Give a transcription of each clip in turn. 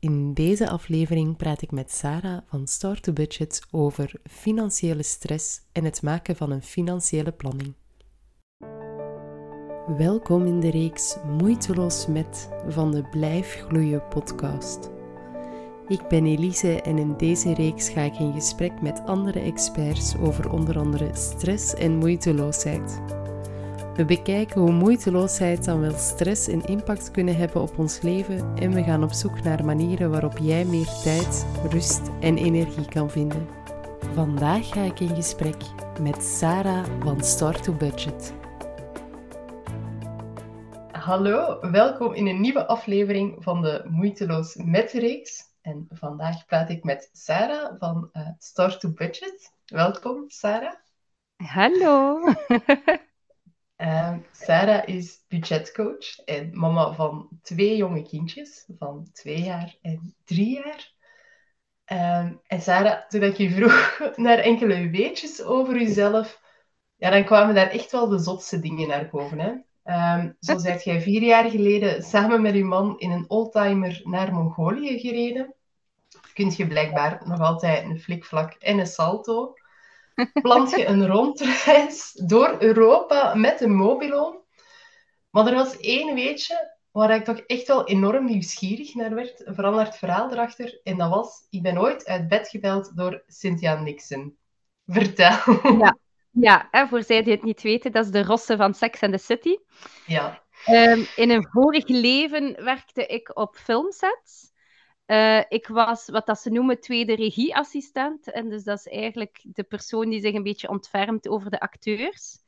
In deze aflevering praat ik met Sarah van Start to Budget over financiële stress en het maken van een financiële planning. Welkom in de reeks Moeiteloos met van de Blijf Gloeien podcast. Ik ben Elise en in deze reeks ga ik in gesprek met andere experts over onder andere stress en moeiteloosheid. We bekijken hoe moeiteloosheid dan wel stress en impact kunnen hebben op ons leven en we gaan op zoek naar manieren waarop jij meer tijd, rust en energie kan vinden. Vandaag ga ik in gesprek met Sarah van Start to Budget. Hallo, welkom in een nieuwe aflevering van de Moeiteloos met reeks. En vandaag praat ik met Sarah van uh, Start to Budget. Welkom, Sarah. Hallo. Uh, Sarah is budgetcoach en mama van twee jonge kindjes van twee jaar en drie jaar. Uh, en Sarah, toen ik je vroeg naar enkele weetjes over jezelf, ja, dan kwamen daar echt wel de zotste dingen naar boven. Hè? Um, zo zijt jij vier jaar geleden samen met je man in een oldtimer naar Mongolië gereden. Kunt je blijkbaar nog altijd een flikvlak en een salto plant je een rondreis door Europa met een mobilo. Maar er was één weetje waar ik toch echt wel enorm nieuwsgierig naar werd, vooral naar het verhaal erachter. En dat was, ik ben ooit uit bed gebeld door Cynthia Nixon. Vertel. Ja, ja en voor zij die het niet weten, dat is de rosse van Sex and the City. Ja. Um, in een vorig leven werkte ik op filmsets. Uh, ik was wat dat ze noemen tweede regieassistent. En dus dat is eigenlijk de persoon die zich een beetje ontfermt over de acteurs.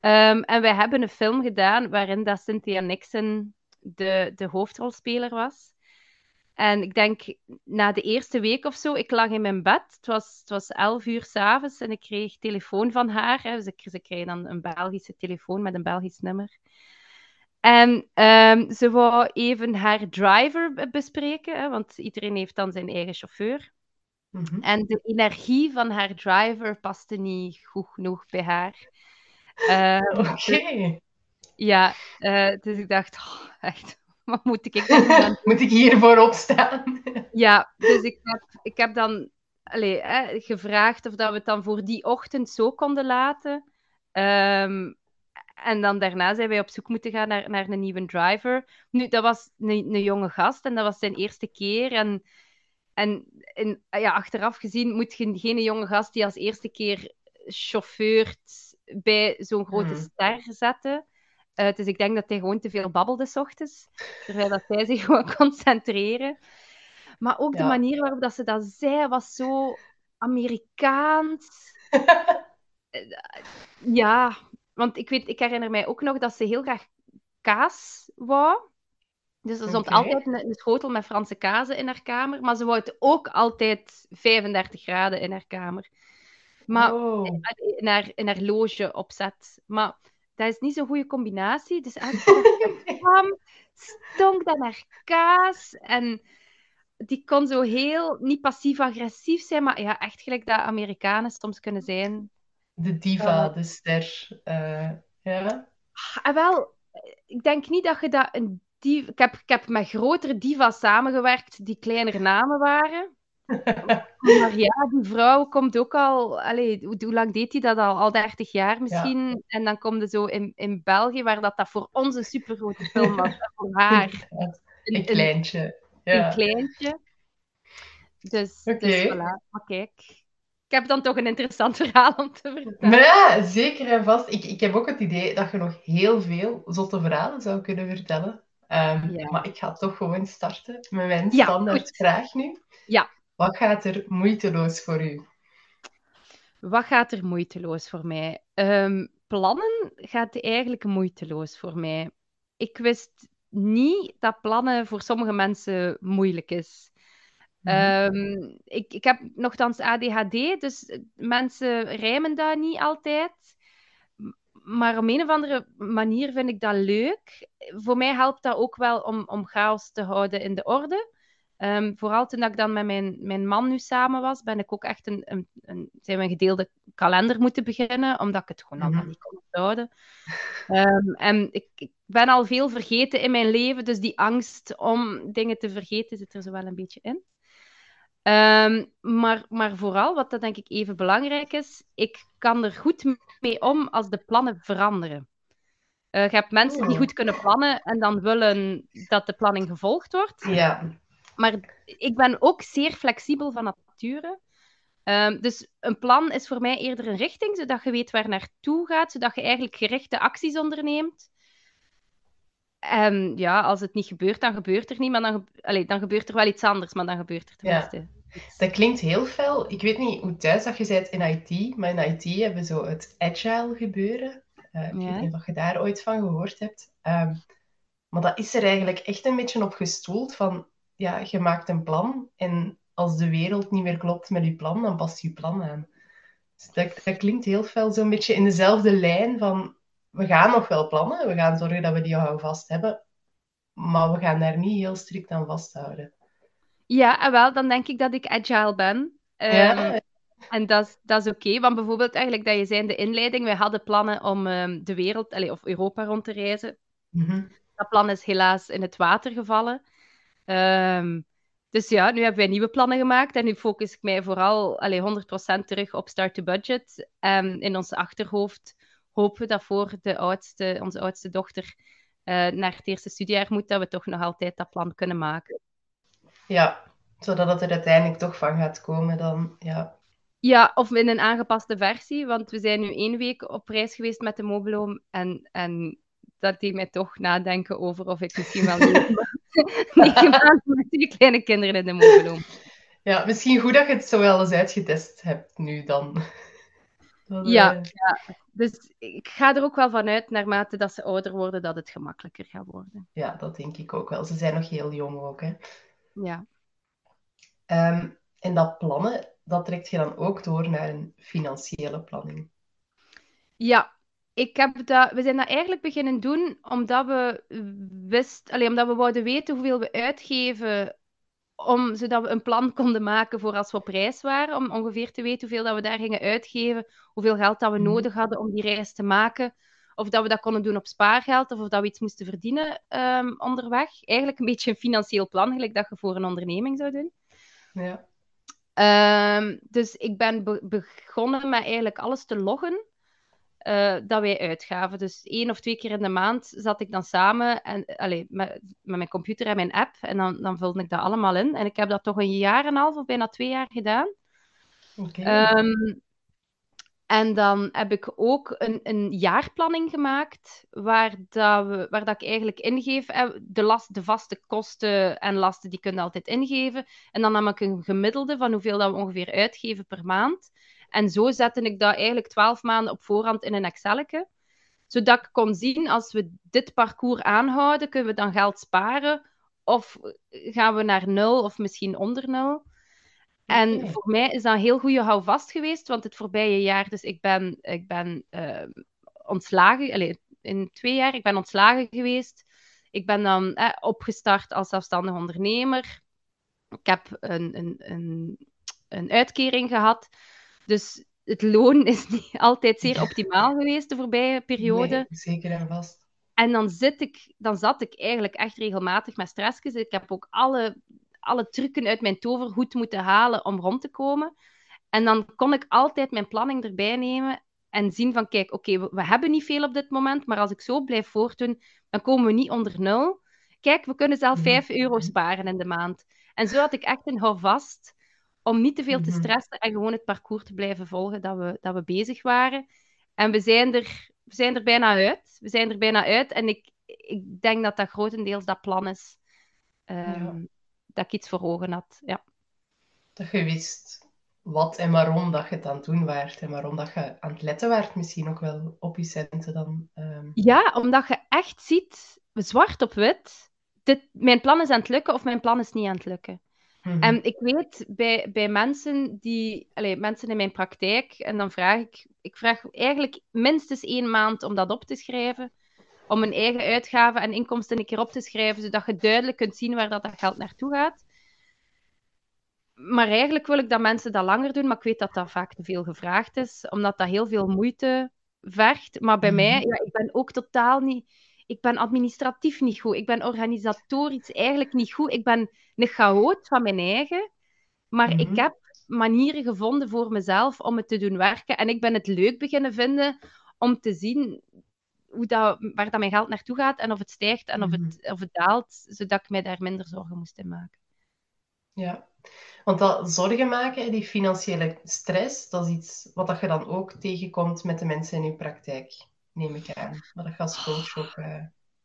Um, en wij hebben een film gedaan waarin dat Cynthia Nixon de, de hoofdrolspeler was. En ik denk, na de eerste week of zo, ik lag in mijn bed. Het was, het was elf uur s'avonds en ik kreeg telefoon van haar. Hè. Ze, ze dan een Belgische telefoon met een Belgisch nummer. En um, ze wou even haar driver bespreken, hè, want iedereen heeft dan zijn eigen chauffeur. Mm -hmm. En de energie van haar driver paste niet goed genoeg bij haar. Uh, Oké. Okay. Ja, uh, dus ik dacht, oh, echt, wat moet ik doen? moet ik hiervoor opstaan? ja, dus ik heb, ik heb dan allez, hè, gevraagd of dat we het dan voor die ochtend zo konden laten. Um, en dan daarna zijn wij op zoek moeten gaan naar, naar een nieuwe driver. Nu, dat was een, een jonge gast en dat was zijn eerste keer. En, en, en ja, achteraf gezien moet je geen jonge gast die als eerste keer chauffeurt bij zo'n grote hmm. ster zetten. Uh, dus ik denk dat hij gewoon te veel babbelde s ochtends, terwijl dat hij zich gewoon concentreren. Maar ook ja. de manier waarop dat ze dat zei, was zo Amerikaans. ja, want ik, weet, ik herinner mij ook nog dat ze heel graag kaas wou. Dus er stond okay. altijd een, een, schotel met Franse kazen in haar kamer. Maar ze wou het ook altijd 35 graden in haar kamer. Maar oh. in, haar, in haar loge opzet. Maar dat is niet zo'n goede combinatie. Dus keer kwam, stonk dat naar kaas. En die kon zo heel, niet passief-agressief zijn, maar ja, echt gelijk dat Amerikanen soms kunnen zijn de diva, de ster. Uh, ja. Ah, wel, ik denk niet dat je dat een diva... Ik heb, ik heb met grotere divas samengewerkt die kleiner namen waren. maar ja, die vrouw komt ook al... Allez, hoe, hoe, lang deed hij dat al? Al 30 jaar misschien. Ja. En dan komt ze zo in, in België, waar dat, dat voor ons een supergrote film was. voor haar. Een, een kleintje. Ja. Een kleintje. Dus, okay. dus voilà. Maar kijk, ik heb dan toch een interessant verhaal om te vertellen. Maar ja, zeker en vast. Ik, ik heb ook het idee dat je nog heel veel zotte verhalen zou kunnen vertellen. Um, ja. Maar ik ga toch gewoon starten met mijn standaard ja, vraag nu. Ja. Wat gaat er moeiteloos voor u? Wat gaat er moeiteloos voor mij? Um, plannen gaat eigenlijk moeiteloos voor mij. Ik wist niet dat plannen voor sommige mensen moeilijk is. Um, ik, ik heb nogthans ADHD, dus mensen rijmen dat niet altijd. Maar op een of andere manier vind ik dat leuk. Voor mij helpt dat ook wel om, om chaos te houden in de orde. Ehm, vooral toen ik dan met mijn, mijn man nu samen was, ben ik ook echt een, een, een, zijn we een gedeelde kalender moeten beginnen, omdat ik het gewoon allemaal Mhm. niet kon onthouden. Ehm, en ik, ik ben al veel vergeten in mijn leven, dus die angst om dingen te vergeten zit er zo wel een beetje in. Ehm, maar, maar vooral, wat dat denk ik even belangrijk is, ik kan er goed mee om als de plannen veranderen. Eh, je hebt mensen die Oh. goed kunnen plannen en dan willen dat de planning gevolgd wordt. Ja, Maar ik ben ook zeer flexibel van nature. Ehm, dus een plan is voor mij eerder een richting, zodat je weet waar naartoe gaat, zodat je eigenlijk gerichte acties onderneemt. En ja, als het niet gebeurt, dan gebeurt er niet, maar dan, ge- allee, dan gebeurt er wel iets anders, maar dan gebeurt er tenminste. Dat klinkt heel fel. Ik weet niet hoe thuis dat je bent in IT, maar in IT hebben we zo het agile gebeuren. Eh, ik Ja. weet niet of je daar ooit van gehoord hebt. Ehm, maar dat is er eigenlijk echt een beetje op gestoeld van, ja, je maakt een plan en als de wereld niet meer klopt met je plan, dan past je plan aan. Dus dat, dat klinkt heel fel zo'n beetje in dezelfde lijn van, we gaan nog wel plannen, we gaan zorgen dat we die houvast hebben, maar we gaan daar niet heel strikt aan vasthouden. Ja, en wel, dan denk ik dat ik agile ben. Ja, Ehm, En dat is, dat is oké, want bijvoorbeeld eigenlijk dat je zei in de inleiding, wij hadden plannen om ehm, de wereld, of Europa rond te reizen. mhm. Dat plan is helaas in het water gevallen. Ehm, dus ja, nu hebben wij nieuwe plannen gemaakt en nu focus ik mij vooral allee, 100% terug op start to budget. En in ons achterhoofd hopen we dat voor de oudste, onze oudste dochter eh, naar het eerste studiejaar moet, dat we toch nog altijd dat plan kunnen maken. Ja, zodat het er uiteindelijk toch van gaat komen dan, ja. Ja, of in een aangepaste versie, want we zijn nu één week op reis geweest met de mobiloom en, en dat deed mij toch nadenken over of ik misschien wel negen maanden- met twee kleine kinderen in de mobiloom. Ja, misschien goed dat je het zo wel eens uitgetest hebt nu dan. Dat, Ja. eh, Dus ik ga er ook wel vanuit, naarmate dat ze ouder worden, dat het gemakkelijker gaat worden. ja, dat denk ik ook wel. Ze zijn nog heel jong ook, hè. Ja. Ehm, en dat plannen, dat trekt je dan ook door naar een financiële planning. Ja, ik heb dat, we zijn dat eigenlijk beginnen doen omdat we wist, alleen omdat we wouden weten hoeveel we uitgeven, om, zodat we een plan konden maken voor als we op reis waren, om ongeveer te weten hoeveel dat we daar gingen uitgeven, hoeveel geld dat we Mhm. nodig hadden om die reis te maken, of dat we dat konden doen op spaargeld, of of dat we iets moesten verdienen ehm, onderweg. Eigenlijk een beetje een financieel plan, gelijk dat je voor een onderneming zou doen. Ja. Ehm, dus ik ben be- begonnen met eigenlijk alles te loggen eh, dat wij uitgaven. Dus één of twee keer in de maand zat ik dan samen en, allee, met, met mijn computer en mijn app en dan, dan vulde ik dat allemaal in. En ik heb dat toch een jaar en een half of bijna twee jaar gedaan. Oké. Ehm, en dan heb ik ook een, een jaarplanning gemaakt, waar, dat we, waar dat ik eigenlijk ingeef, eh, de, de vaste kosten en lasten, die kunnen altijd ingeven. En dan nam ik een gemiddelde van hoeveel dat we ongeveer uitgeven per maand. En zo zette ik dat eigenlijk twaalf maanden op voorhand in een Excelletje. Zodat ik kon zien, als we dit parcours aanhouden, kunnen we dan geld sparen? Of gaan we naar nul of misschien onder nul? En voor mij is dat een heel goede houvast geweest, want het voorbije jaar, dus ik ben, ik ben eh, ontslagen, allee, in twee jaar, ik ben ontslagen geweest. Ik ben dan eh, opgestart als zelfstandig ondernemer. Ik heb een, een, een, een uitkering gehad. Dus het loon is niet altijd zeer optimaal geweest de voorbije periode. Nee, zeker en vast. En dan, zit ik, dan zat ik eigenlijk echt regelmatig met stressjes. Ik heb ook alle, alle trucken uit mijn toverhoed moeten halen om rond te komen. En dan kon ik altijd mijn planning erbij nemen en zien van, kijk, oké, we, we hebben niet veel op dit moment, maar als ik zo blijf voortdoen, dan komen we niet onder nul. Kijk, we kunnen zelf Mhm. 5 euro sparen in de maand. En zo had ik echt een houvast om niet te veel te Mhm. stressen en gewoon het parcours te blijven volgen dat we, dat we bezig waren. En we zijn er, we zijn er bijna uit. We zijn er bijna uit. En ik, ik denk dat dat grotendeels dat plan is. ehm, Ja. Dat ik iets voor ogen had. Ja. Dat je wist wat en waarom dat je het aan het doen waart. En waarom dat je aan het letten waart misschien ook wel op je centen dan. ehm. ja, omdat je echt ziet, zwart op wit, dit, mijn plan is aan het lukken of mijn plan is niet aan het lukken. Mhm. En ik weet bij, bij mensen die, allee, mensen in mijn praktijk, en dan vraag ik, ik vraag eigenlijk minstens één maand om dat op te schrijven, om een eigen uitgaven en inkomsten een keer op te schrijven, zodat je duidelijk kunt zien waar dat, dat geld naartoe gaat. maar eigenlijk wil ik dat mensen dat langer doen, maar ik weet dat dat vaak te veel gevraagd is, omdat dat heel veel moeite vergt. Maar bij mij, Mhm. ja, ik ben ook totaal niet... Ik ben administratief niet goed. Ik ben organisatorisch eigenlijk niet goed. Ik ben een chaot van mijn eigen. Maar ik Mhm. heb manieren gevonden voor mezelf om het te doen werken. En ik ben het leuk beginnen vinden om te zien hoe dat, waar dat mijn geld naartoe gaat en of het stijgt en of het, of het daalt, zodat ik mij daar minder zorgen moest in maken. Ja, want dat zorgen maken, die financiële stress, dat is iets wat dat je dan ook tegenkomt met de mensen in je praktijk, neem ik aan. Wat dat je als coach ook... eh,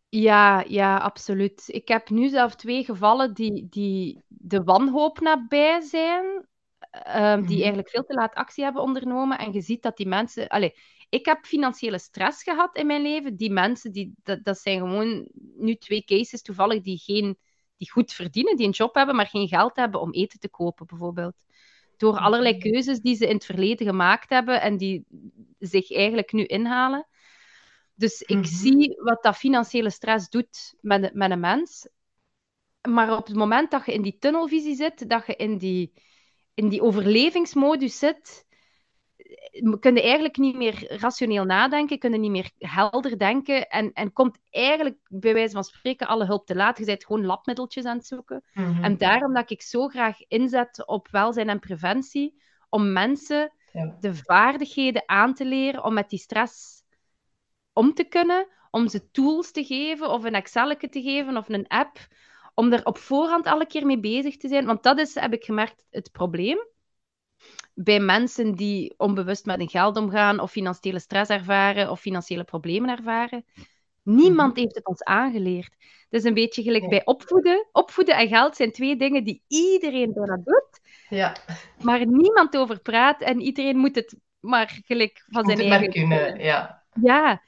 Ja, ja, absoluut. Ik heb nu zelf twee gevallen die, die de wanhoop nabij zijn, ehm, die Mhm. eigenlijk veel te laat actie hebben ondernomen. En je ziet dat die mensen... Allee, ik heb financiële stress gehad in mijn leven. Die mensen, die, dat, dat zijn gewoon nu twee cases toevallig die, geen, die goed verdienen, die een job hebben, maar geen geld hebben om eten te kopen, bijvoorbeeld. Door allerlei Mhm. keuzes die ze in het verleden gemaakt hebben en die zich eigenlijk nu inhalen. Dus ik Mhm. zie wat dat financiële stress doet met, met een mens. Maar op het moment dat je in die tunnelvisie zit, dat je in die, in die overlevingsmodus zit, kun je eigenlijk niet meer rationeel nadenken, kun je niet meer helder denken en, en komt eigenlijk bij wijze van spreken alle hulp te laat. Je bent gewoon labmiddeltjes aan het zoeken. Mhm. En daarom dat ik zo graag inzet op welzijn en preventie, om mensen Ja. de vaardigheden aan te leren om met die stress om te kunnen, om ze tools te geven, of een Excel te geven, of een app, om er op voorhand alle keer mee bezig te zijn. Want dat is, heb ik gemerkt, het probleem. Bij mensen die onbewust met hun geld omgaan, of financiële stress ervaren, of financiële problemen ervaren. Niemand heeft het ons aangeleerd. Het is een beetje gelijk bij opvoeden. Opvoeden en geld zijn twee dingen die iedereen bijna doet, Ja, maar niemand over praat en iedereen moet het maar gelijk van zijn eigen kunnen. Ja. ja,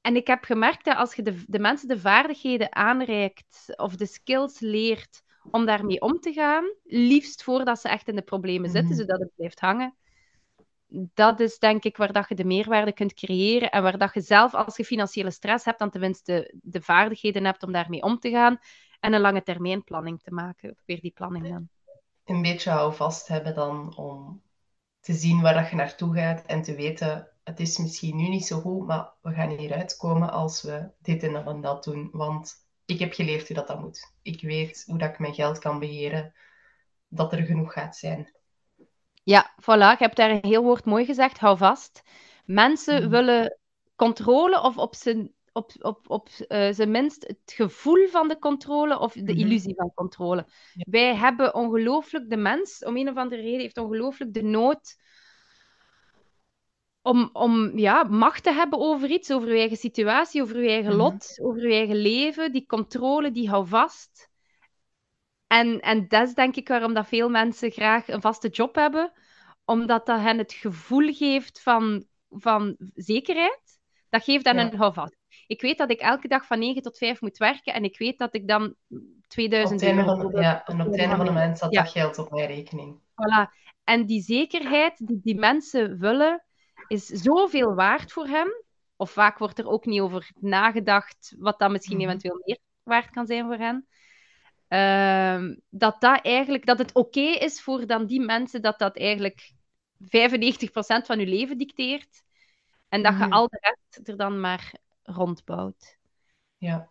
en ik heb gemerkt dat als je de, de mensen de vaardigheden aanreikt of de skills leert om daarmee om te gaan, liefst voordat ze echt in de problemen zitten, Mhm. zodat het blijft hangen, dat is denk ik waar dat je de meerwaarde kunt creëren en waar dat je zelf, als je financiële stress hebt, dan tenminste de vaardigheden hebt om daarmee om te gaan en een lange termijn planning te maken. Weer die planning dan. Een beetje houvast hebben dan om te zien waar dat je naartoe gaat en te weten, het is misschien nu niet zo goed, maar we gaan hieruit komen als we dit en dat en dat doen. Want ik heb geleerd hoe dat, dat moet. Ik weet hoe dat ik mijn geld kan beheren, dat er genoeg gaat zijn. Ja, voilà. Je hebt daar een heel woord mooi gezegd. Hou vast. Mensen Mhm. willen controle of op zijn, op, op, op eh, zijn minst het gevoel van de controle of de Mhm. illusie van controle. Ja. Wij hebben ongelooflijk, de mens, om een of andere reden, heeft ongelooflijk de nood om, om ja, macht te hebben over iets, over je eigen situatie, over je eigen Mhm. lot, over je eigen leven. Die controle, die hou vast. En, en dat is denk ik waarom dat veel mensen graag een vaste job hebben, omdat dat hen het gevoel geeft van, van zekerheid. Dat geeft hen Ja. een houvast. Ik weet dat ik elke dag van 9 tot 5 moet werken en ik weet dat ik dan Op 2000 het einde euro de- ja, en op het einde van de maand staat Ja. dat geld op mijn rekening. Voilà. En die zekerheid die die mensen willen, is zoveel waard voor hen. Of vaak wordt er ook niet over nagedacht wat dat misschien Mhm. eventueel meer waard kan zijn voor hen. Ehm, dat, dat, eigenlijk, dat het oké is voor dan die mensen dat dat eigenlijk 95% van je leven dicteert. En dat je Mhm. al de rest er dan maar rondbouwt. Ja.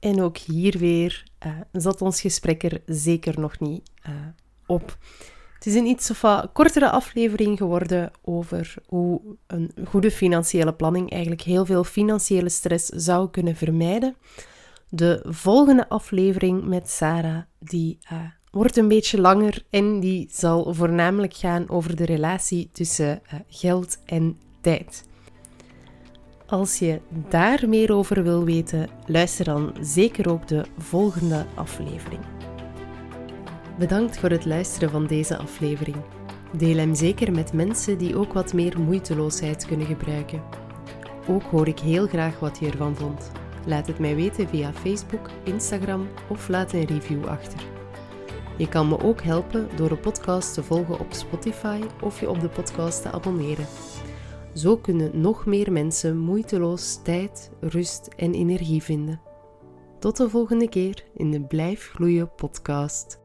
En ook hier weer eh, zat ons gesprek er zeker nog niet eh, op. Het is een iets of kortere aflevering geworden over hoe een goede financiële planning eigenlijk heel veel financiële stress zou kunnen vermijden. De volgende aflevering met Sarah, die eh, wordt een beetje langer en die zal voornamelijk gaan over de relatie tussen eh, geld en tijd. Als je daar meer over wil weten, luister dan zeker ook de volgende aflevering. Bedankt voor het luisteren van deze aflevering. Deel hem zeker met mensen die ook wat meer moeiteloosheid kunnen gebruiken. Ook hoor ik heel graag wat je ervan vond. Laat het mij weten via Facebook, Instagram of laat een review achter. Je kan me ook helpen door de podcast te volgen op Spotify of je op de podcast te abonneren. Zo kunnen nog meer mensen moeiteloos tijd, rust en energie vinden. Tot de volgende keer in de Blijf Gloeien podcast.